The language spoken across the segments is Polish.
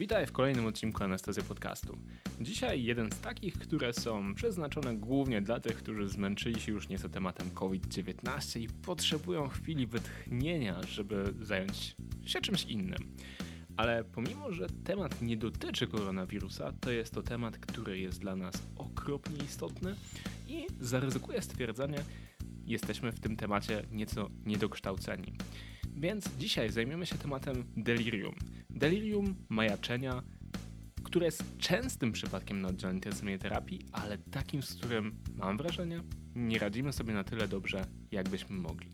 Witaj w kolejnym odcinku Anestezji Podcastu. Dzisiaj jeden z takich, które są przeznaczone głównie dla tych, którzy zmęczyli się już nieco tematem COVID-19 i potrzebują chwili wytchnienia, żeby zająć się czymś innym. Ale pomimo, że temat nie dotyczy koronawirusa, to jest to temat, który jest dla nas okropnie istotny i zaryzykuję stwierdzenie, jesteśmy w tym temacie nieco niedokształceni. Więc dzisiaj zajmiemy się tematem delirium. Delirium majaczenia, które jest częstym przypadkiem na oddziale terapii, ale takim, z którym mam wrażenie, nie radzimy sobie na tyle dobrze, jakbyśmy mogli.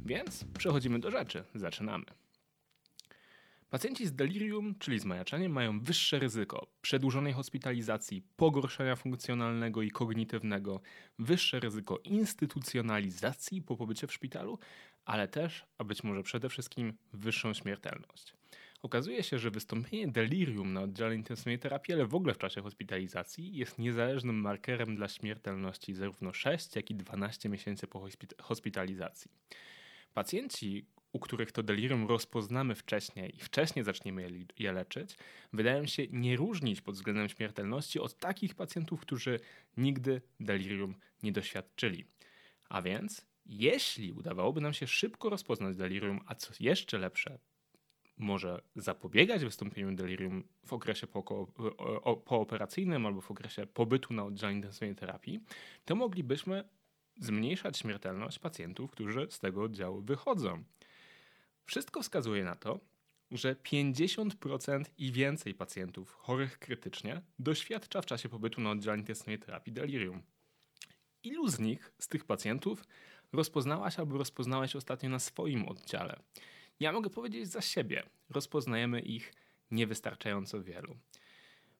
Więc przechodzimy do rzeczy. Zaczynamy. Pacjenci z delirium, czyli z majaczaniem, mają wyższe ryzyko przedłużonej hospitalizacji, pogorszenia funkcjonalnego i kognitywnego, wyższe ryzyko instytucjonalizacji po pobycie w szpitalu, ale też, a być może przede wszystkim, wyższą śmiertelność. Okazuje się, że wystąpienie delirium na oddziale intensywnej terapii, ale w ogóle w czasie hospitalizacji, jest niezależnym markerem dla śmiertelności zarówno 6, jak i 12 miesięcy po hospitalizacji. Pacjenci, u których to delirium rozpoznamy wcześniej i wcześniej zaczniemy je, leczyć, wydają się nie różnić pod względem śmiertelności od takich pacjentów, którzy nigdy delirium nie doświadczyli. A więc, jeśli udawałoby nam się szybko rozpoznać delirium, a co jeszcze lepsze, może zapobiegać wystąpieniu delirium w okresie pooperacyjnym albo w okresie pobytu na oddziale intensywnej terapii, to moglibyśmy zmniejszać śmiertelność pacjentów, którzy z tego oddziału wychodzą. Wszystko wskazuje na to, że 50% i więcej pacjentów chorych krytycznie doświadcza w czasie pobytu na oddziale intensywnej terapii delirium. Ilu z nich, z tych pacjentów, rozpoznałaś albo rozpoznałeś ostatnio na swoim oddziale? Ja mogę powiedzieć za siebie, rozpoznajemy ich niewystarczająco wielu.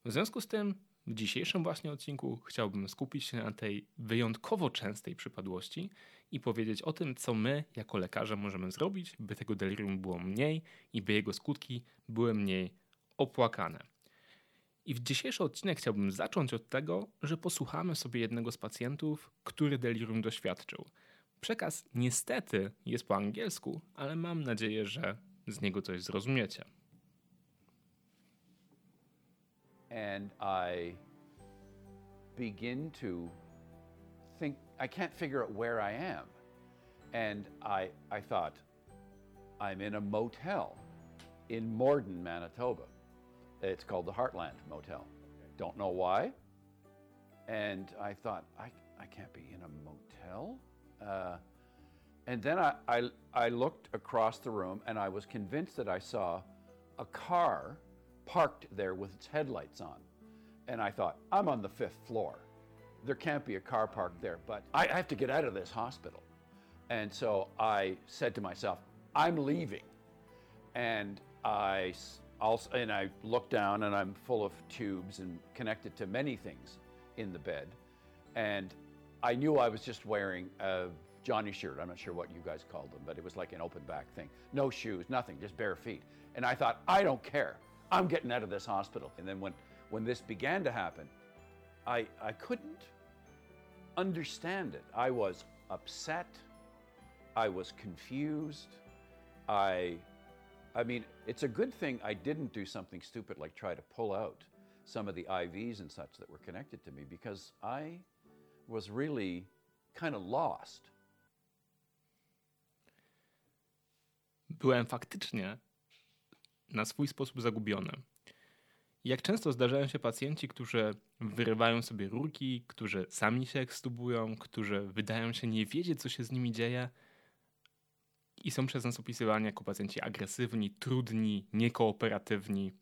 W związku z tym w dzisiejszym właśnie odcinku chciałbym skupić się na tej wyjątkowo częstej przypadłości i powiedzieć o tym, co my jako lekarze możemy zrobić, by tego delirium było mniej i by jego skutki były mniej opłakane. I w dzisiejszy odcinek chciałbym zacząć od tego, że posłuchamy sobie jednego z pacjentów, który delirium doświadczył. Przekaz niestety jest po angielsku, ale mam nadzieję, że z niego coś zrozumiecie. and I begin to think I can't figure out where I am. And I, I thought, I'm in a motel in Morden, Manitoba. It's called the Heartland Motel. Don't know why. And I thought, I, I can't be in a motel. Uh, and then I, I, I looked across the room and I was convinced that I saw a car parked there with its headlights on. And I thought, I'm on the fifth floor. There can't be a car parked there, but I have to get out of this hospital. And so I said to myself, I'm leaving. And I also, and I look down and I'm full of tubes and connected to many things in the bed. And I knew I was just wearing a Johnny shirt. I'm not sure what you guys called them, but it was like an open back thing. No shoes, nothing, just bare feet. And I thought, I don't care. I'm getting out of this hospital. And then when, when this began to happen, I, I couldn't understand it. I was upset. I was confused. I, I mean, it's a good thing I didn't do something stupid like try to pull out some of the IVs and such that were connected to me because I was really kind of lost. Byłem faktycznie na swój sposób zagubione. Jak często zdarzają się pacjenci, którzy wyrywają sobie rurki, którzy sami się ekstubują, którzy wydają się nie wiedzieć, co się z nimi dzieje i są przez nas opisywani jako pacjenci agresywni, trudni, niekooperatywni.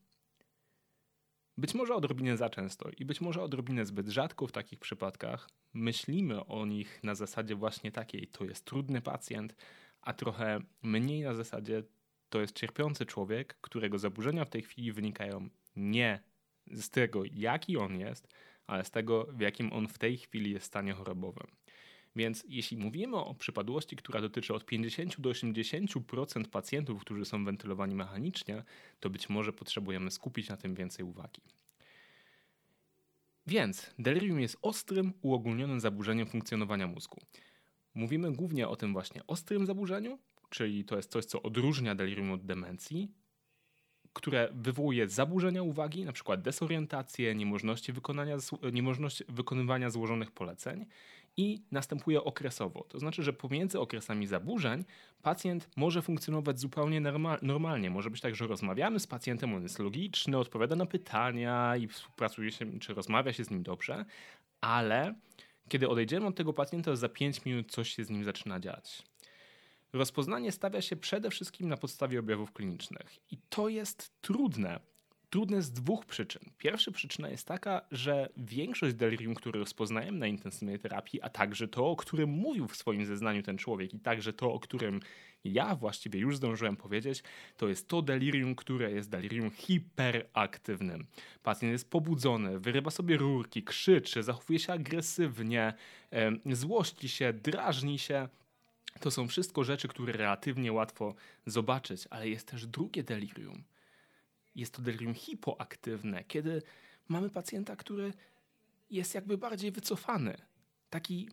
Być może odrobinę za często i być może odrobinę zbyt rzadko w takich przypadkach myślimy o nich na zasadzie właśnie takiej, to jest trudny pacjent, a trochę mniej na zasadzie to jest cierpiący człowiek, którego zaburzenia w tej chwili wynikają nie z tego, jaki on jest, ale z tego, w jakim on w tej chwili jest stanie chorobowym. Więc jeśli mówimy o przypadłości, która dotyczy od 50 do 80% pacjentów, którzy są wentylowani mechanicznie, to być może potrzebujemy skupić na tym więcej uwagi. Więc delirium jest ostrym, uogólnionym zaburzeniem funkcjonowania mózgu. Mówimy głównie o tym właśnie ostrym zaburzeniu, czyli to jest coś, co odróżnia delirium od demencji. które wywołuje zaburzenia uwagi, np. desorientację, niemożność wykonania, niemożność wykonywania złożonych poleceń i następuje okresowo. To znaczy, że pomiędzy okresami zaburzeń pacjent może funkcjonować zupełnie normalnie. Może być tak, że rozmawiamy z pacjentem, on jest logiczny, odpowiada na pytania i współpracuje się, czy rozmawia się z nim dobrze, ale kiedy odejdziemy od tego pacjenta, za 5 minut coś się z nim zaczyna dziać. Rozpoznanie stawia się przede wszystkim na podstawie objawów klinicznych i to jest trudne. Trudne z dwóch przyczyn. Pierwsza przyczyna jest taka, że większość delirium, które rozpoznajemy na intensywnej terapii, a także to, o którym mówił w swoim zeznaniu ten człowiek i także to, o którym ja właściwie już zdążyłem powiedzieć, to jest to delirium, które jest delirium hiperaktywnym. Pacjent jest pobudzony, wyrywa sobie rurki, krzyczy, zachowuje się agresywnie, złości się, drażni się. To są wszystko rzeczy, które relatywnie łatwo zobaczyć, ale jest też drugie delirium. Jest to delirium hipoaktywne, kiedy mamy pacjenta, który jest jakby bardziej wycofany. Taki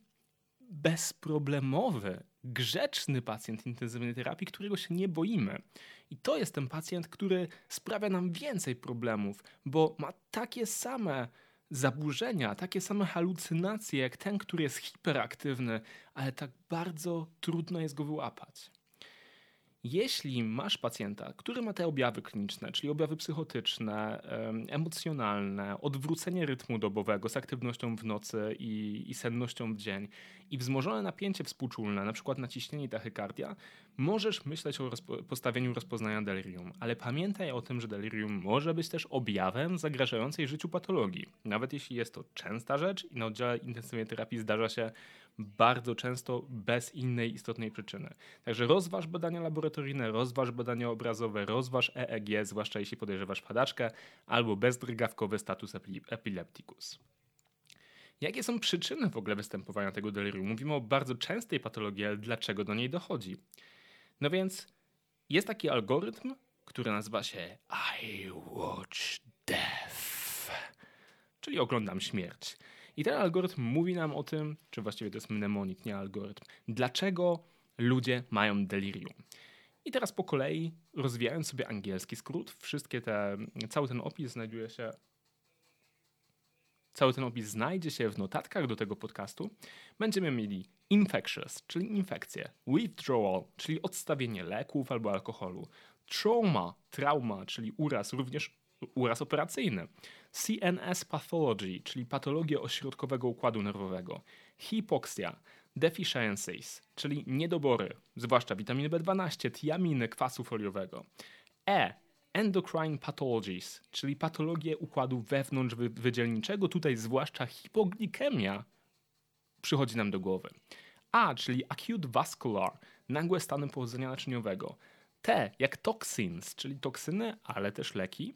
bezproblemowy, grzeczny pacjent intensywnej terapii, którego się nie boimy. I to jest ten pacjent, który sprawia nam więcej problemów, bo ma takie same zaburzenia, takie same halucynacje jak ten, który jest hiperaktywny, ale tak bardzo trudno jest go wyłapać. Jeśli masz pacjenta, który ma te objawy kliniczne, czyli objawy psychotyczne, emocjonalne, odwrócenie rytmu dobowego z aktywnością w nocy i, i sennością w dzień i wzmożone napięcie współczulne, na przykład naciśnienie i tachykardia, możesz myśleć o rozpo postawieniu rozpoznania delirium, ale pamiętaj o tym, że delirium może być też objawem zagrażającej życiu patologii. Nawet jeśli jest to częsta rzecz i na oddziale intensywnej terapii zdarza się bardzo często bez innej istotnej przyczyny. Także rozważ badania laboratoryjne, rozważ badania obrazowe, rozważ EEG, zwłaszcza jeśli podejrzewasz padaczkę, albo bezdrgawkowy status epilepticus. Jakie są przyczyny w ogóle występowania tego delirium? Mówimy o bardzo częstej patologii, ale dlaczego do niej dochodzi? No więc jest taki algorytm, który nazywa się I Watch Death, czyli oglądam śmierć. I ten algorytm mówi nam o tym, czy właściwie to jest mnemonik, nie algorytm, dlaczego ludzie mają delirium. I teraz po kolei, rozwijając sobie angielski skrót, wszystkie te, cały ten opis znajduje się cały ten opis znajdzie się w notatkach do tego podcastu. Będziemy mieli infectious, czyli infekcje, withdrawal, czyli odstawienie leków albo alkoholu, trauma, trauma, czyli uraz, również uraz operacyjny, CNS pathology, czyli patologię ośrodkowego układu nerwowego, hipoksja, deficiencies, czyli niedobory, zwłaszcza witaminy B12, tiaminy, kwasu foliowego, E, endocrine pathologies, czyli patologie układu wewnątrzwydzielniczego, tutaj zwłaszcza hipoglikemia przychodzi nam do głowy. A, czyli acute vascular, nagłe stany powodzenia naczyniowego. T, jak toxins, czyli toksyny, ale też leki.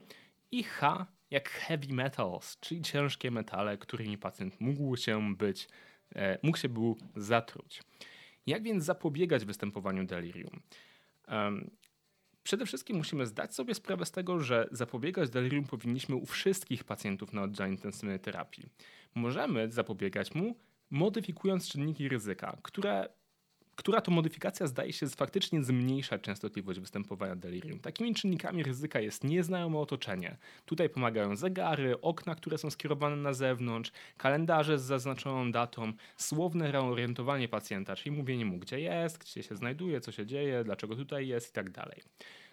I H, jak heavy metals, czyli ciężkie metale, którymi pacjent mógł się być, e, mógł się był zatruć. Jak więc zapobiegać występowaniu delirium? Um, przede wszystkim musimy zdać sobie sprawę z tego, że zapobiegać delirium powinniśmy u wszystkich pacjentów na oddziale intensywnej terapii. Możemy zapobiegać mu modyfikując czynniki ryzyka, które która to modyfikacja zdaje się faktycznie zmniejszać częstotliwość występowania delirium. Takimi czynnikami ryzyka jest nieznajome otoczenie. Tutaj pomagają zegary, okna, które są skierowane na zewnątrz, kalendarze z zaznaczoną datą, słowne reorientowanie pacjenta, czyli mówienie mu, gdzie jest, gdzie się znajduje, co się dzieje, dlaczego tutaj jest i tak.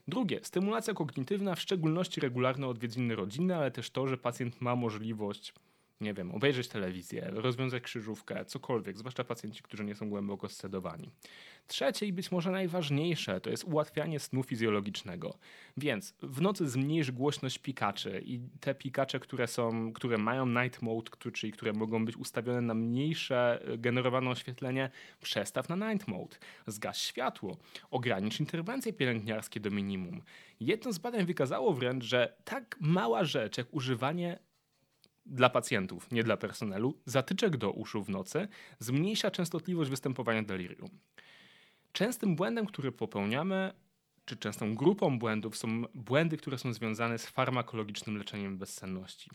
Drugie, stymulacja kognitywna, w szczególności regularne odwiedziny rodzinne, ale też to, że pacjent ma możliwość nie wiem, obejrzeć telewizję, rozwiązać krzyżówkę, cokolwiek, zwłaszcza pacjenci, którzy nie są głęboko scedowani. Trzecie i być może najważniejsze to jest ułatwianie snu fizjologicznego. Więc w nocy zmniejsz głośność pikaczy i te pikacze, które są, które mają night mode, czyli które mogą być ustawione na mniejsze e, generowane oświetlenie, przestaw na night mode. Zgaś światło, ogranicz interwencje pielęgniarskie do minimum. Jedno z badań wykazało wręcz, że tak mała rzecz jak używanie dla pacjentów, nie dla personelu, zatyczek do uszu w nocy zmniejsza częstotliwość występowania delirium. Częstym błędem, który popełniamy, czy częstą grupą błędów są błędy, które są związane z farmakologicznym leczeniem bezsenności.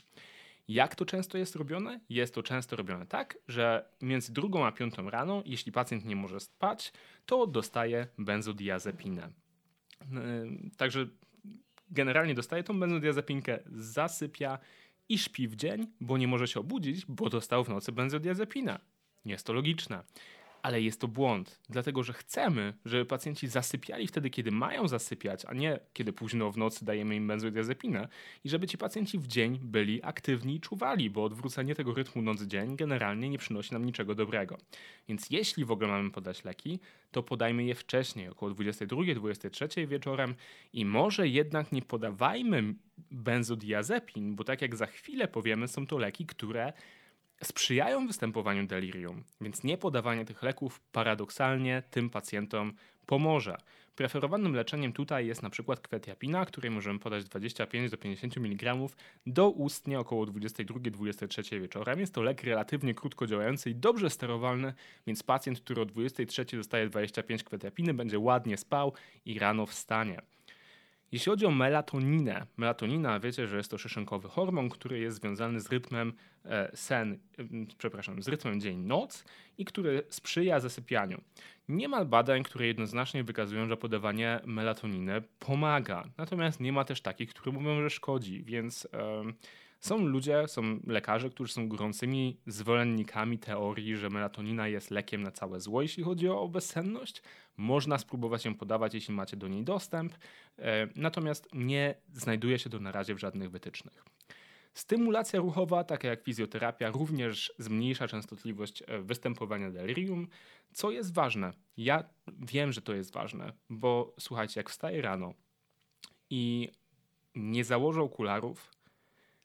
Jak to często jest robione? Jest to często robione tak, że między drugą a piątą rano, jeśli pacjent nie może spać, to dostaje benzodiazepinę. Yy, także generalnie dostaje tą benzodiazepinkę, zasypia i śpi w dzień, bo nie może się obudzić, bo dostał w nocy benzodiazepinę. Jest to logiczne ale jest to błąd, dlatego że chcemy, żeby pacjenci zasypiali wtedy, kiedy mają zasypiać, a nie kiedy późno w nocy dajemy im benzodiazepinę i żeby ci pacjenci w dzień byli aktywni i czuwali, bo odwrócenie tego rytmu noc-dzień generalnie nie przynosi nam niczego dobrego. Więc jeśli w ogóle mamy podać leki, to podajmy je wcześniej, około 22-23 wieczorem i może jednak nie podawajmy benzodiazepin, bo tak jak za chwilę powiemy, są to leki, które sprzyjają występowaniu delirium, więc nie podawanie tych leków paradoksalnie tym pacjentom pomoże. Preferowanym leczeniem tutaj jest na przykład kwetiapina, której możemy podać 25 do 50 mg doustnie około 22-23 wieczorem. Jest to lek relatywnie krótko działający i dobrze sterowalny, więc pacjent, który o 23 dostaje 25 kwetiapiny, będzie ładnie spał i rano wstanie. Jeśli chodzi o melatoninę, melatonina wiecie, że jest to szyszynkowy hormon, który jest związany z rytmem e, sen, przepraszam, z rytmem dzień-noc i który sprzyja zasypianiu. Nie ma badań, które jednoznacznie wykazują, że podawanie melatoniny pomaga. Natomiast nie ma też takich, które mówią, że szkodzi, więc są ludzie, są lekarze, którzy są gorącymi zwolennikami teorii, że melatonina jest lekiem na całe zło, jeśli chodzi o bezsenność. Można spróbować ją podawać, jeśli macie do niej dostęp, e, natomiast nie znajduje się to na razie w żadnych wytycznych. Stymulacja ruchowa, taka jak fizjoterapia, również zmniejsza częstotliwość e, występowania delirium, co jest ważne. Ja wiem, że to jest ważne, bo słuchajcie, jak wstaję rano i nie założę okularów,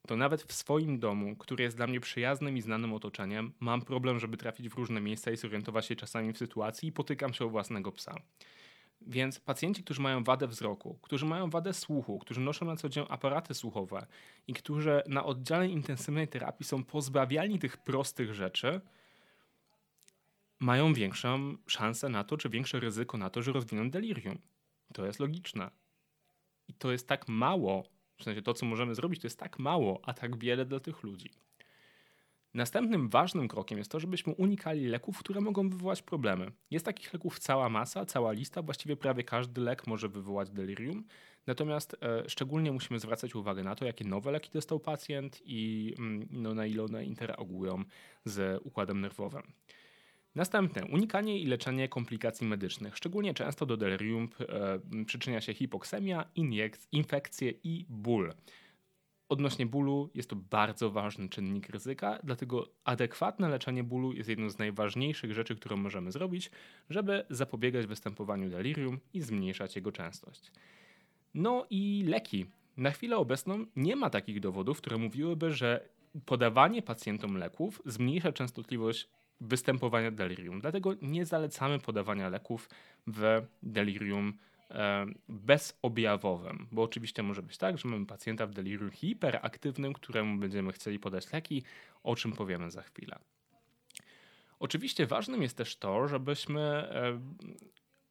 to nawet w swoim domu, który jest dla mnie przyjaznym i znanym otoczeniem, mam problem, żeby trafić w różne miejsca i zorientować się czasami w sytuacji i potykam się o własnego psa. Więc pacjenci, którzy mają wadę wzroku, którzy mają wadę słuchu, którzy noszą na co dzień aparaty słuchowe i którzy na oddziale intensywnej terapii są pozbawiani tych prostych rzeczy, mają większą szansę na to, czy większe ryzyko na to, że rozwiną delirium. To jest logiczne. I to jest tak mało w sensie to, co możemy zrobić, to jest tak mało, a tak wiele dla tych ludzi. Następnym ważnym krokiem jest to, żebyśmy unikali leków, które mogą wywołać problemy. Jest takich leków cała masa, cała lista, właściwie prawie każdy lek może wywołać delirium. Natomiast e, szczególnie musimy zwracać uwagę na to, jakie nowe leki dostał pacjent i mm, no, na ile one interagują z układem nerwowym. Następne, unikanie i leczenie komplikacji medycznych. Szczególnie często do delirium e, przyczynia się hipoksemia, infekcje i ból. Odnośnie bólu jest to bardzo ważny czynnik ryzyka, dlatego adekwatne leczenie bólu jest jedną z najważniejszych rzeczy, którą możemy zrobić, żeby zapobiegać występowaniu delirium i zmniejszać jego częstość. No i leki. Na chwilę obecną nie ma takich dowodów, które mówiłyby, że podawanie pacjentom leków zmniejsza częstotliwość występowania delirium. Dlatego nie zalecamy podawania leków w delirium e, bezobjawowym, bo oczywiście może być tak, że mamy pacjenta w delirium hiperaktywnym, któremu będziemy chcieli podać leki, o czym powiemy za chwilę. Oczywiście ważnym jest też to, żebyśmy e,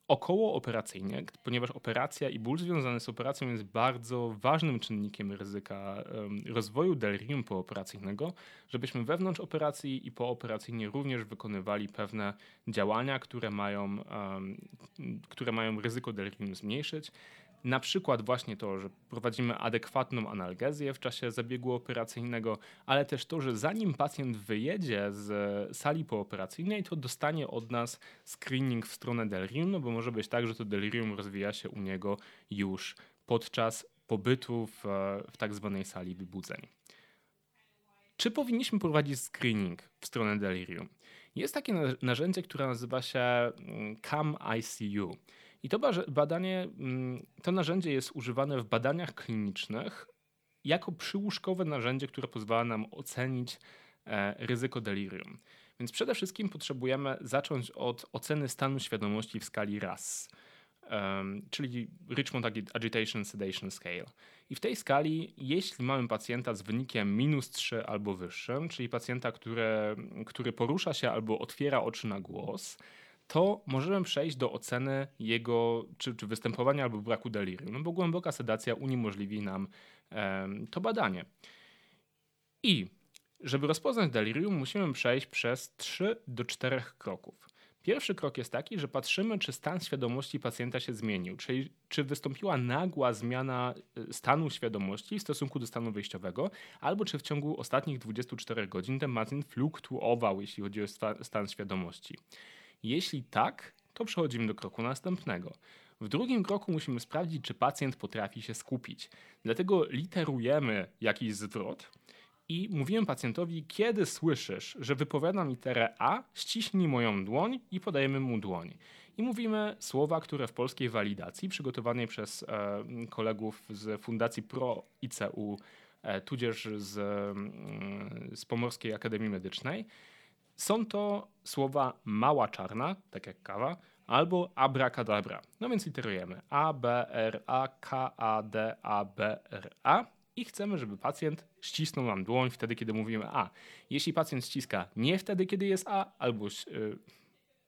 okołooperacyjnie, ponieważ operacja i ból związany z operacją jest bardzo ważnym czynnikiem ryzyka rozwoju delirium pooperacyjnego, żebyśmy wewnątrz operacji i pooperacyjnie również wykonywali pewne działania, które mają, które mają ryzyko delirium zmniejszyć. Na przykład właśnie to, że prowadzimy adekwatną analgezję w czasie zabiegu operacyjnego, ale też to, że zanim pacjent wyjedzie z sali pooperacyjnej, to dostanie od nas screening w stronę delirium, no bo może być tak, że to delirium rozwija się u niego już podczas pobytu w, w tak zwanej sali wybudzeń. Czy powinniśmy prowadzić screening w stronę delirium? Jest takie narzędzie, które nazywa się mm, CAM ICU. I to badanie, mm, to narzędzie jest używane w badaniach klinicznych jako przyłóżkowe narzędzie, które pozwala nam ocenić e, ryzyko delirium. Więc przede wszystkim potrzebujemy zacząć od oceny stanu świadomości w skali RAS, czyli Richmond Agitation Sedation Scale. I w tej skali, jeśli mamy pacjenta z wynikiem minus 3 albo wyższym, czyli pacjenta, który, który porusza się albo otwiera oczy na głos, to możemy przejść do oceny jego czy, czy występowania albo braku delirium, no bo głęboka sedacja uniemożliwi nam to badanie. I żeby rozpoznać delirium, musimy przejść przez 3 do 4 kroków. Pierwszy krok jest taki, że patrzymy, czy stan świadomości pacjenta się zmienił, czyli czy wystąpiła nagła zmiana y, stanu świadomości w stosunku do stanu wyjściowego, albo czy w ciągu ostatnich 24 godzin ten pacjent fluktuował, jeśli chodzi o stan świadomości. Jeśli tak, to przechodzimy do kroku następnego. W drugim kroku musimy sprawdzić, czy pacjent potrafi się skupić. Dlatego literujemy jakiś zwrot i mówiłem pacjentowi, kiedy słyszysz, że wypowiadam literę A, ściśnij moją dłoń i podajemy mu dłoń. I mówimy słowa, które w polskiej walidacji, przygotowanej przez e, kolegów z Fundacji Pro ICU, e, tudzież z, mm, z Pomorskiej Akademii Medycznej, są to słowa mała czarna, tak jak kawa, albo abracadabra. No więc literujemy A, B, R, A, K, A, D, A, B, R, A i chcemy, żeby pacjent ścisnął nam dłoń wtedy, kiedy mówimy A. Jeśli pacjent ściska nie wtedy, kiedy jest A, albo, yy,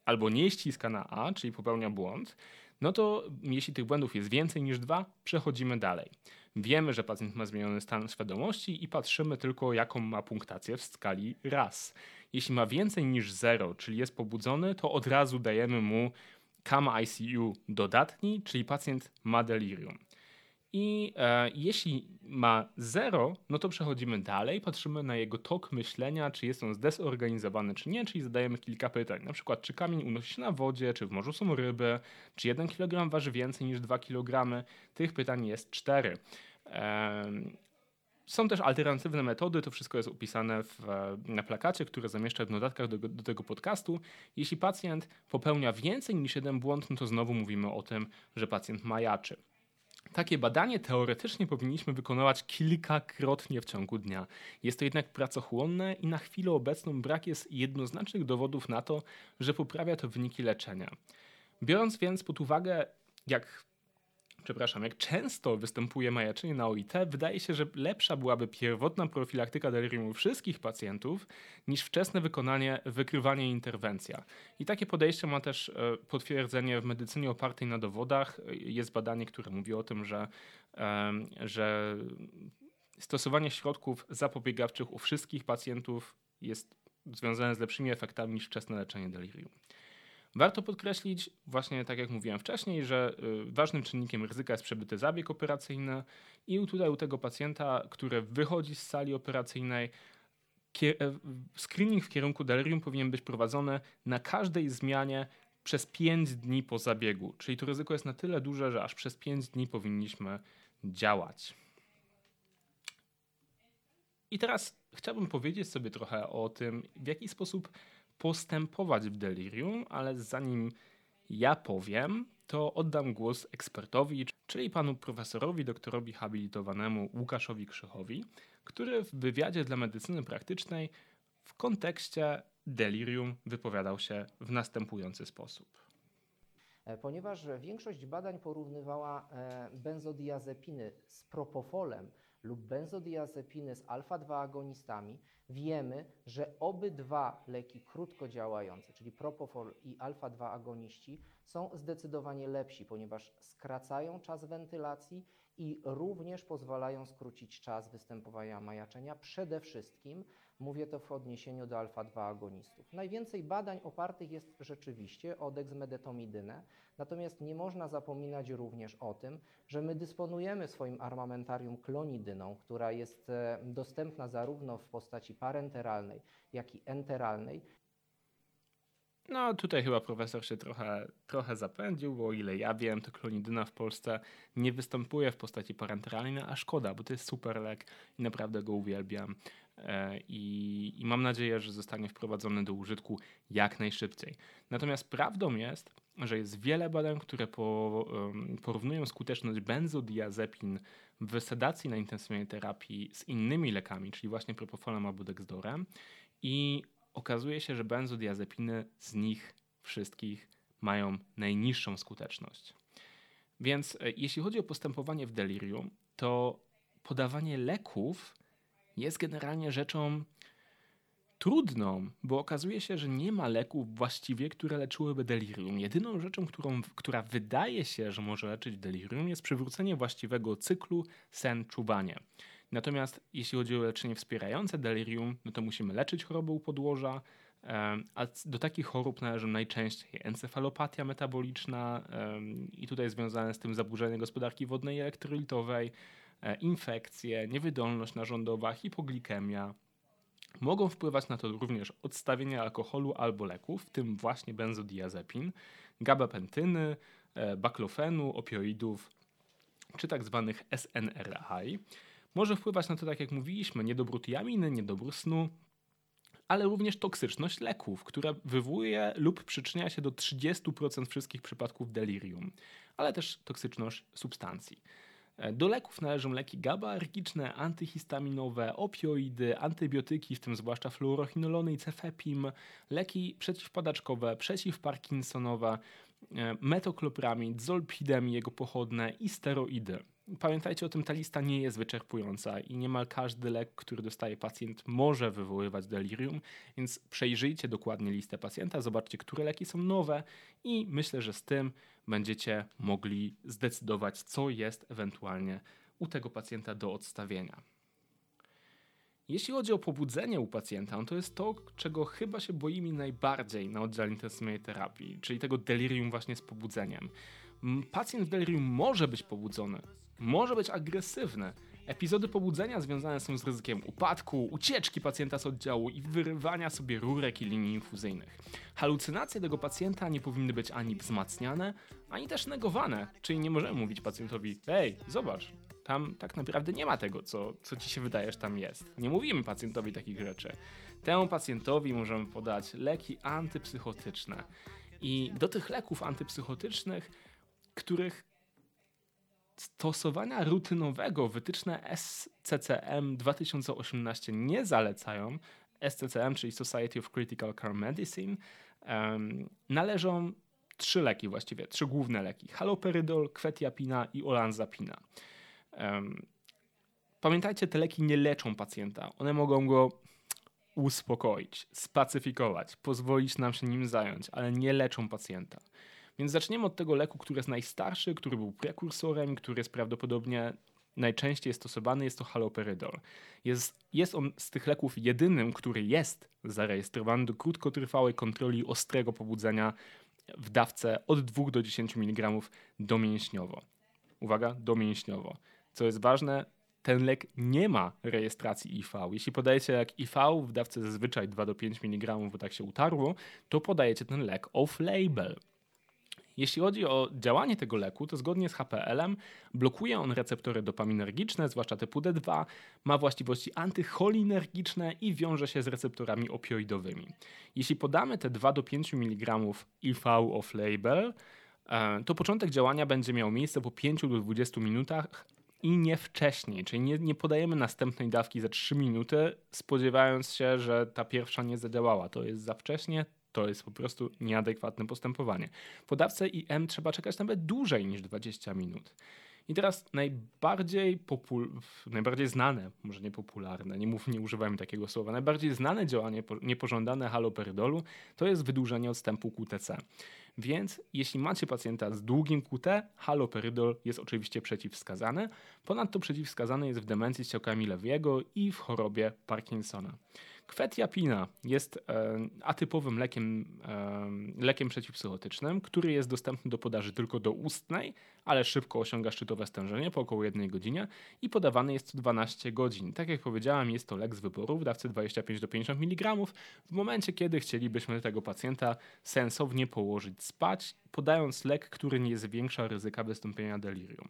albo nie ściska na A, czyli popełnia błąd, no to jeśli tych błędów jest więcej niż dwa, przechodzimy dalej. Wiemy, że pacjent ma zmieniony stan świadomości i patrzymy tylko, jaką ma punktację w skali raz. Jeśli ma więcej niż 0, czyli jest pobudzony, to od razu dajemy mu KAMA ICU dodatni, czyli pacjent ma delirium. I e, jeśli ma 0, no to przechodzimy dalej, patrzymy na jego tok myślenia, czy jest on zdezorganizowany, czy nie, czyli zadajemy kilka pytań. Na przykład, czy kamień unosi się na wodzie, czy w morzu są ryby, czy 1 kg waży więcej niż 2 kg. Tych pytań jest 4. Są też alternatywne metody, to wszystko jest opisane w, na plakacie, który zamieszczę w notatkach do, do, tego podcastu. Jeśli pacjent popełnia więcej niż jeden błąd, no to znowu mówimy o tym, że pacjent majaczy. Takie badanie teoretycznie powinniśmy wykonywać kilkakrotnie w ciągu dnia. Jest to jednak pracochłonne i na chwilę obecną brak jest jednoznacznych dowodów na to, że poprawia to wyniki leczenia. Biorąc więc pod uwagę, jak przepraszam, jak często występuje majaczenie na OIT, wydaje się, że lepsza byłaby pierwotna profilaktyka delirium u wszystkich pacjentów niż wczesne wykonanie, wykrywanie i interwencja. I takie podejście ma też e, potwierdzenie w medycynie opartej na dowodach. Jest badanie, które mówi o tym, że, że stosowanie środków zapobiegawczych u wszystkich pacjentów jest związane z lepszymi efektami niż wczesne leczenie delirium. Warto podkreślić, właśnie tak jak mówiłem wcześniej, że y, ważnym czynnikiem ryzyka jest przebyty zabieg operacyjny i tutaj u tego pacjenta, który wychodzi z sali operacyjnej, e, screening w kierunku delirium powinien być prowadzony na każdej zmianie przez 5 dni po zabiegu. Czyli to ryzyko jest na tyle duże, że aż przez 5 dni powinniśmy działać. I teraz chciałbym powiedzieć sobie trochę o tym, w jaki sposób postępować w delirium, ale zanim ja powiem, to oddam głos ekspertowi, czyli panu profesorowi, doktorowi habilitowanemu Łukaszowi Krzychowi, który w wywiadzie dla medycyny praktycznej w kontekście delirium wypowiadał się w następujący sposób. E, ponieważ większość badań porównywała e, benzodiazepiny z propofolem lub benzodiazepiny z alfa-2 agonistami, wiemy, że obydwa leki krótko działające, czyli propofol i alfa-2 agoniści, są zdecydowanie lepsi, ponieważ skracają czas wentylacji i również pozwalają skrócić czas występowania majaczenia. Przede wszystkim mówię to w odniesieniu do alfa-2 agonistów. Najwięcej badań opartych jest rzeczywiście o dexmedetomidynę, natomiast nie można zapominać również o tym, że my dysponujemy swoim armamentarium klonidyną, która jest e, dostępna zarówno w postaci parenteralnej, jak i enteralnej no tutaj chyba profesor się trochę, trochę zapędził, bo o ile ja wiem, to klonidyna w Polsce nie występuje w postaci parenteralnej, a szkoda, bo to jest super lek i naprawdę go uwielbiam. E, I, I, mam nadzieję, że zostanie wprowadzony do użytku jak najszybciej. Natomiast prawdą jest, że jest wiele badań, które po, porównują skuteczność benzodiazepin w sedacji na intensywnej terapii z innymi lekami, czyli właśnie propofolem albo dexdorem i okazuje się, że benzodiazepiny z nich wszystkich mają najniższą skuteczność. Więc e, jeśli chodzi o postępowanie w delirium, to podawanie leków jest generalnie rzeczą trudną, bo okazuje się, że nie ma leków właściwie, które leczyłyby delirium. Jedyną rzeczą, którą, która wydaje się, że może leczyć delirium, jest przywrócenie właściwego cyklu sen-czubanie. Natomiast jeśli chodzi o leczenie wspierające delirium, no to musimy leczyć chorobę u podłoża, A do takich chorób należą najczęściej encefalopatia metaboliczna i tutaj związane z tym zaburzenie gospodarki wodnej i elektrolitowej, infekcje, niewydolność narządowa, hipoglikemia. Mogą wpływać na to również odstawienie alkoholu albo leków, w tym właśnie benzodiazepin, gabapentyny, e, baklofenu, opioidów czy tak zwanych SNRI. Może wpływać na to, tak jak mówiliśmy, niedobór tiaminy, niedobór snu, ale również toksyczność leków, która wywołuje lub przyczynia się do 30% wszystkich przypadków delirium, ale też toksyczność substancji. E, do leków należą leki GABA-alergiczne, antyhistaminowe, opioidy, antybiotyki, w tym zwłaszcza fluorochinolony i cefepim, leki przeciwpadaczkowe, przeciwparkinsonowe, e, metoklopramid, zolpidem i jego pochodne i steroidy. Pamiętajcie o tym, ta lista nie jest wyczerpująca i niemal każdy lek, który dostaje pacjent, może wywoływać delirium, więc przejrzyjcie dokładnie listę pacjenta, zobaczcie, które leki są nowe i myślę, że z tym będziecie mogli zdecydować, co jest ewentualnie u tego pacjenta do odstawienia. Jeśli chodzi o pobudzenie u pacjenta, no to jest to, czego chyba się boimy najbardziej na oddziale intensywnej terapii, czyli tego delirium właśnie z pobudzeniem. Pacjent w delirium może być pobudzony, może być agresywny. Epizody pobudzenia związane są z ryzykiem upadku, ucieczki pacjenta z oddziału i wyrywania sobie rurek i linii infuzyjnych. Halucynacje tego pacjenta nie powinny być ani wzmacniane, ani też negowane, czyli nie możemy mówić pacjentowi: Ej, zobacz, tam tak naprawdę nie ma tego, co, co ci się wydaje, że tam jest. Nie mówimy pacjentowi takich rzeczy. Temu pacjentowi możemy podać leki antypsychotyczne. I do tych leków antypsychotycznych, których stosowania rutynowego wytyczne SCCM 2018 nie zalecają, SCCM, czyli Society of Critical Care Medicine, um, należą trzy leki właściwie, trzy główne leki. Haloperydol, kwetiapina i olanzapina. Um, pamiętajcie, te leki nie leczą pacjenta. One mogą go uspokoić, spacyfikować, pozwolić nam się nim zająć, ale nie leczą pacjenta. Więc zaczniemy od tego leku, który jest najstarszy, który był prekursorem, który jest prawdopodobnie najczęściej stosowany, jest to haloperydol. Jest, jest on z tych leków jedynym, który jest zarejestrowany do krótkotrwałej kontroli ostrego pobudzenia w dawce od 2 do 10 mg domięśniowo. Uwaga, domięśniowo. Co jest ważne, ten lek nie ma rejestracji IV. Jeśli podajecie lek IV w dawce zazwyczaj 2 do 5 mg, bo tak się utarło, to podajecie ten lek off-label. Jeśli chodzi o działanie tego leku, to zgodnie z HPL-em blokuje on receptory dopaminergiczne, zwłaszcza typu D2, ma właściwości antycholinergiczne i wiąże się z receptorami opioidowymi. Jeśli podamy te 2 do 5 mg IV off-label, e, to początek działania będzie miał miejsce po 5 do 20 minutach i nie wcześniej, czyli nie, nie podajemy następnej dawki za 3 minuty, spodziewając się, że ta pierwsza nie zadziałała. To jest za wcześnie, to jest po prostu nieadekwatne postępowanie. Po dawce IM trzeba czekać nawet dłużej niż 20 minut. I teraz najbardziej, najbardziej znane, może nie popularne, nie, mów, nie używajmy takiego słowa, najbardziej znane działanie niepożądane haloperydolu to jest wydłużenie odstępu QTC. Więc jeśli macie pacjenta z długim QT, haloperydol jest oczywiście przeciwwskazany. Ponadto przeciwwskazany jest w demencji z ciałkami Lewiego i w chorobie Parkinsona. Kwetiapina jest e, atypowym lekiem, e, lekiem przeciwpsychotycznym, który jest dostępny do podaży tylko do ustnej, ale szybko osiąga szczytowe stężenie po około 1 godzinie i podawany jest co 12 godzin. Tak jak powiedziałem, jest to lek z wyboru w dawce 25 do 50 mg w momencie, kiedy chcielibyśmy tego pacjenta sensownie położyć spać, podając lek, który nie zwiększa ryzyka wystąpienia delirium.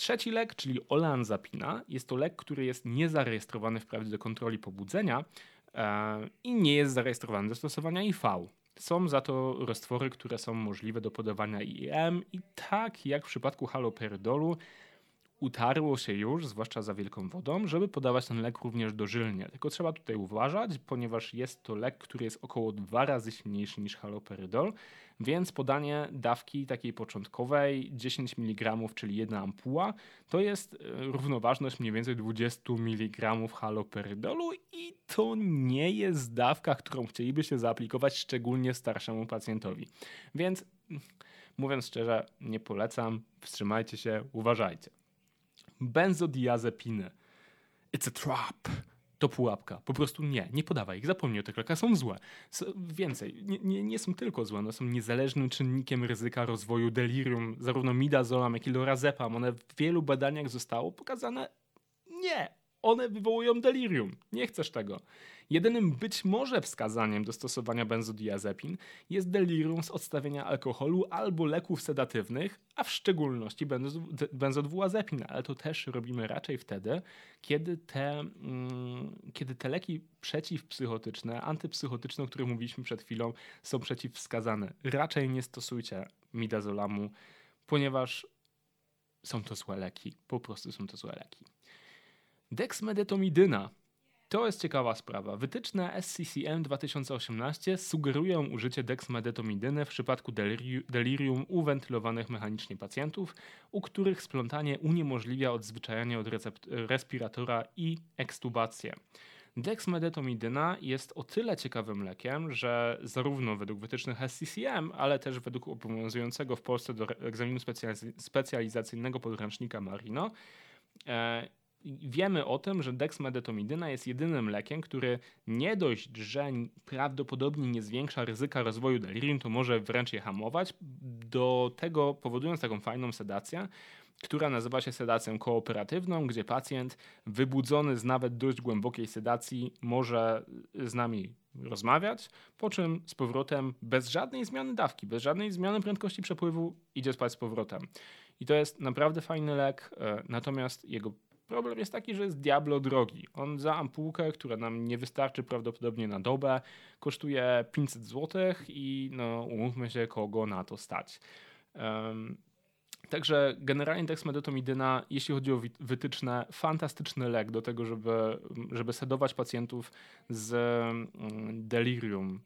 Trzeci lek, czyli olanzapina, jest to lek, który jest niezarejestrowany wprawdzie do kontroli pobudzenia e, i nie jest zarejestrowany do stosowania IV. Są za to roztwory, które są możliwe do podawania IM i tak jak w przypadku haloperydolu utarło się już, zwłaszcza za wielką wodą, żeby podawać ten lek również dożylnie. Tylko trzeba tutaj uważać, ponieważ jest to lek, który jest około dwa razy silniejszy niż haloperydol, więc podanie dawki takiej początkowej 10 mg, czyli jedna ampuła, to jest e, równoważność mniej więcej 20 mg haloperydolu i to nie jest dawka, którą chcielibyście zaaplikować szczególnie starszemu pacjentowi. Więc mówiąc szczerze, nie polecam, wstrzymajcie się, uważajcie. Benzodiazepiny. It's a trap. to pułapka. Po prostu nie, nie podawaj ich, zapomnij o tych lekach, są złe. Więcej, nie, nie, nie, są tylko złe, one są niezależnym czynnikiem ryzyka rozwoju delirium, zarówno midazolam, jak i lorazepam. One w wielu badaniach zostało pokazane, nie, one wywołują delirium. Nie chcesz tego. Jedynym być może wskazaniem do stosowania benzodiazepin jest delirium z odstawienia alkoholu albo leków sedatywnych, a w szczególności benzodiazepin, ale to też robimy raczej wtedy, kiedy te, mm, kiedy te leki przeciwpsychotyczne, antypsychotyczne, o których mówiliśmy przed chwilą, są przeciwwskazane. Raczej nie stosujcie midazolamu, ponieważ są to złe leki. Po prostu są to złe leki. Dexmedetomydyna. To jest ciekawa sprawa. Wytyczne SCCM 2018 sugerują użycie dexmedetomidyny w przypadku delirium u wentylowanych mechanicznie pacjentów, u których splątanie uniemożliwia odzwyczajanie od respiratora i ekstubację. Dexmedetomidyna jest o tyle ciekawym lekiem, że zarówno według wytycznych SCCM, ale też według obowiązującego w Polsce do egzaminu specjalizacyjnego podręcznika Marino, e, wiemy o tym, że dexmedetomydyna jest jedynym lekiem, który nie dość, że prawdopodobnie nie zwiększa ryzyka rozwoju delirium, to może wręcz je hamować, do tego powodując taką fajną sedację, która nazywa się sedacją kooperatywną, gdzie pacjent wybudzony z nawet dość głębokiej sedacji może z nami rozmawiać, po czym z powrotem bez żadnej zmiany dawki, bez żadnej zmiany prędkości przepływu idzie spać z powrotem. I to jest naprawdę fajny lek, e, natomiast jego Problem jest taki, że jest Diablo drogi. On za ampułkę, która nam nie wystarczy prawdopodobnie na dobę, kosztuje 500 zł i no umówmy się, kogo na to stać. Um, Także generalnie dexmedetomydyna, jeśli chodzi o wytyczne, fantastyczny lek do tego, żeby, żeby sedować pacjentów z mm, delirium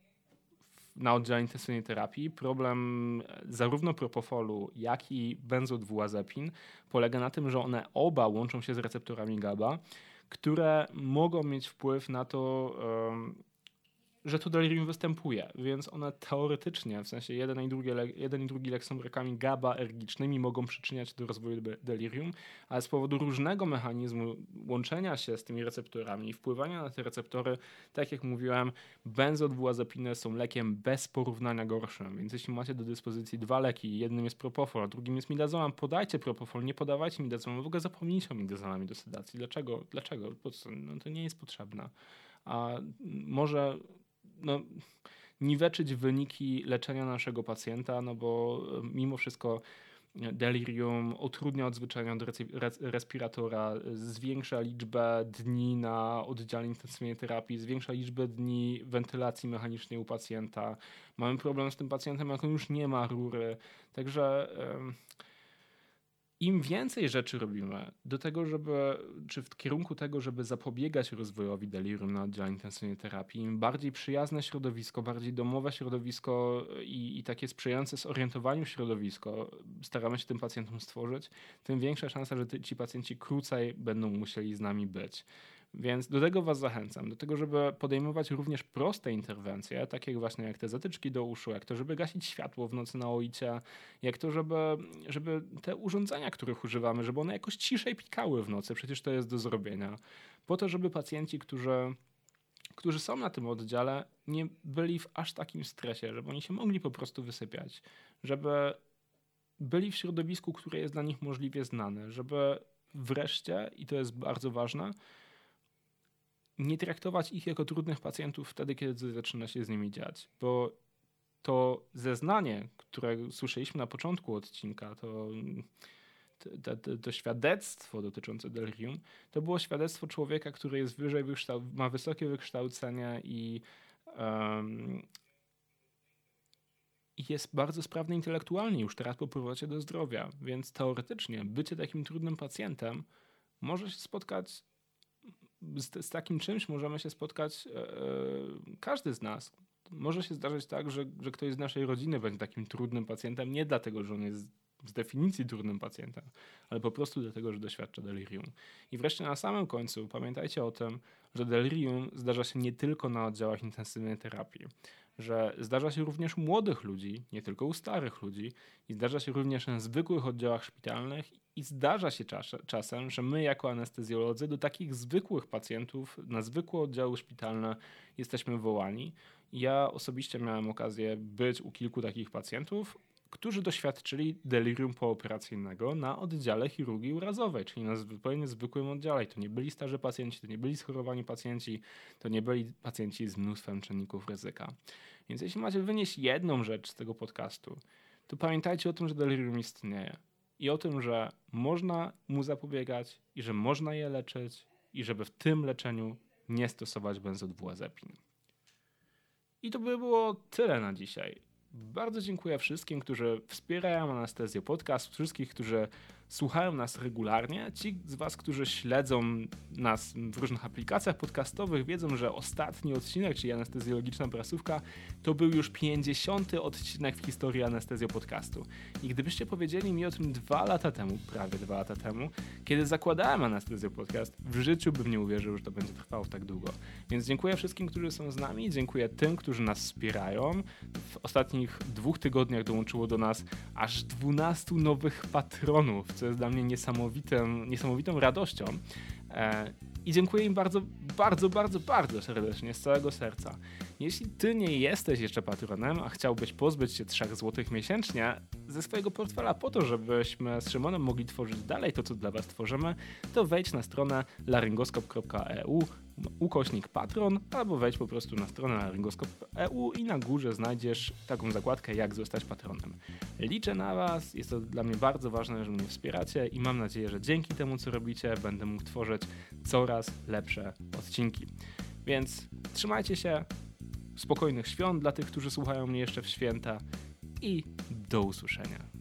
na oddziale intensywnej terapii. Problem zarówno propofolu, jak i benzodwuazepin polega na tym, że one oba łączą się z receptorami GABA, które mogą mieć wpływ na to, że to delirium występuje, więc one teoretycznie, w sensie jeden i drugi, jeden i drugi lek są lekami GABA-ergicznymi, mogą przyczyniać do rozwoju delirium, ale z powodu różnego mechanizmu łączenia się z tymi receptorami i wpływania na te receptory, tak jak mówiłem, benzodiazepiny są lekiem bez porównania gorszym, więc jeśli macie do dyspozycji dwa leki, jednym jest propofol, a drugim jest midazolam, podajcie propofol, nie podawajcie midazolam, w ogóle zapomnijcie o midazolami do sedacji. Dlaczego? Dlaczego? No, to nie jest potrzebne. A może no, niweczyć wyniki leczenia naszego pacjenta, no bo mimo wszystko e, delirium utrudnia odzwyczajenie od respiratora, zwiększa liczbę dni na oddziale intensywnej terapii, zwiększa liczbę dni wentylacji mechanicznej u pacjenta. Mamy problem z tym pacjentem, jak on już nie ma rury. Także im więcej rzeczy robimy do tego, żeby, czy w kierunku tego, żeby zapobiegać rozwojowi delirium na oddziale intensywnej terapii, im bardziej przyjazne środowisko, bardziej domowe środowisko i, i takie sprzyjające zorientowaniu środowisko staramy się tym pacjentom stworzyć, tym większa szansa, że ci pacjenci krócej będą musieli z nami być. Więc do tego Was zachęcam, do tego, żeby podejmować również proste interwencje, takie właśnie jak te zatyczki do uszu, jak to, żeby gasić światło w nocy na ojcie, jak to, żeby, żeby te urządzenia, których używamy, żeby one jakoś ciszej pikały w nocy, przecież to jest do zrobienia. Po to, żeby pacjenci, którzy którzy są na tym oddziale, nie byli w aż takim stresie, żeby oni się mogli po prostu wysypiać, żeby byli w środowisku, które jest dla nich możliwie znane, żeby wreszcie, i to jest bardzo ważne, nie traktować ich jako trudnych pacjentów wtedy, kiedy zaczyna się z nimi dziać, bo to zeznanie, które słyszeliśmy na początku odcinka, to, to, to, to świadectwo dotyczące delirium, to było świadectwo człowieka, który jest wyżej ma wysokie wykształcenie i, um, jest bardzo sprawny intelektualnie już teraz po powrocie do zdrowia. Więc teoretycznie bycie takim trudnym pacjentem może się spotkać z, z takim czymś możemy się spotkać e, każdy z nas. Może się zdarzyć tak, że, że ktoś z naszej rodziny będzie takim trudnym pacjentem, nie dlatego, że on jest z definicji durnym pacjentem, ale po prostu dlatego, że doświadcza delirium. I wreszcie na samym końcu pamiętajcie o tym, że delirium zdarza się nie tylko na oddziałach intensywnej terapii, że zdarza się również u młodych ludzi, nie tylko u starych ludzi, i zdarza się również na zwykłych oddziałach szpitalnych i zdarza się czas, czasem, że my jako anestezjolodzy do takich zwykłych pacjentów na zwykłe oddziały szpitalne jesteśmy wołani. Ja osobiście miałem okazję być u kilku takich pacjentów, którzy doświadczyli delirium pooperacyjnego na oddziale chirurgii urazowej, czyli na zupełnie zwykłym oddziale. To nie byli starzy pacjenci, to nie byli schorowani pacjenci, to nie byli pacjenci z mnóstwem czynników ryzyka. Więc jeśli macie wynieść jedną rzecz z tego podcastu, to pamiętajcie o tym, że delirium istnieje i o tym, że można mu zapobiegać i że można je leczyć i żeby w tym leczeniu nie stosować benzodiazepin. I to by było tyle na dzisiaj. Bardzo dziękuję wszystkim, którzy wspierają Anestezję Podcast, wszystkich, którzy słuchają nas regularnie. Ci z Was, którzy śledzą nas w różnych aplikacjach podcastowych, wiedzą, że ostatni odcinek, czyli anestezjologiczna prasówka, to był już 50. odcinek w historii Anestezjo Podcastu. I gdybyście powiedzieli mi o tym dwa lata temu, prawie dwa lata temu, kiedy zakładałem Anestezjo Podcast, w życiu bym nie uwierzył, że to będzie trwało tak długo. Więc dziękuję wszystkim, którzy są z nami, dziękuję tym, którzy nas wspierają. W ostatnich dwóch tygodniach dołączyło do nas aż 12 nowych patronów, co jest dla mnie niesamowitym, niesamowitą radością. E, I dziękuję im bardzo, bardzo, bardzo, bardzo serdecznie, z całego serca. Jeśli ty nie jesteś jeszcze patronem, a chciałbyś pozbyć się 3 zł miesięcznie ze swojego portfela po to, żebyśmy z Szymonem mogli tworzyć dalej to, co dla was tworzymy, to wejdź na stronę laryngoskop.eu ukośnik patron, albo wejdź po prostu na stronę laryngoskop.eu i na górze znajdziesz taką zakładkę jak zostać patronem. Liczę na was, jest to dla mnie bardzo ważne, że mnie wspieracie i mam nadzieję, że dzięki temu co robicie będę mógł tworzyć coraz lepsze odcinki. Więc trzymajcie się, spokojnych świąt dla tych, którzy słuchają mnie jeszcze w święta i do usłyszenia.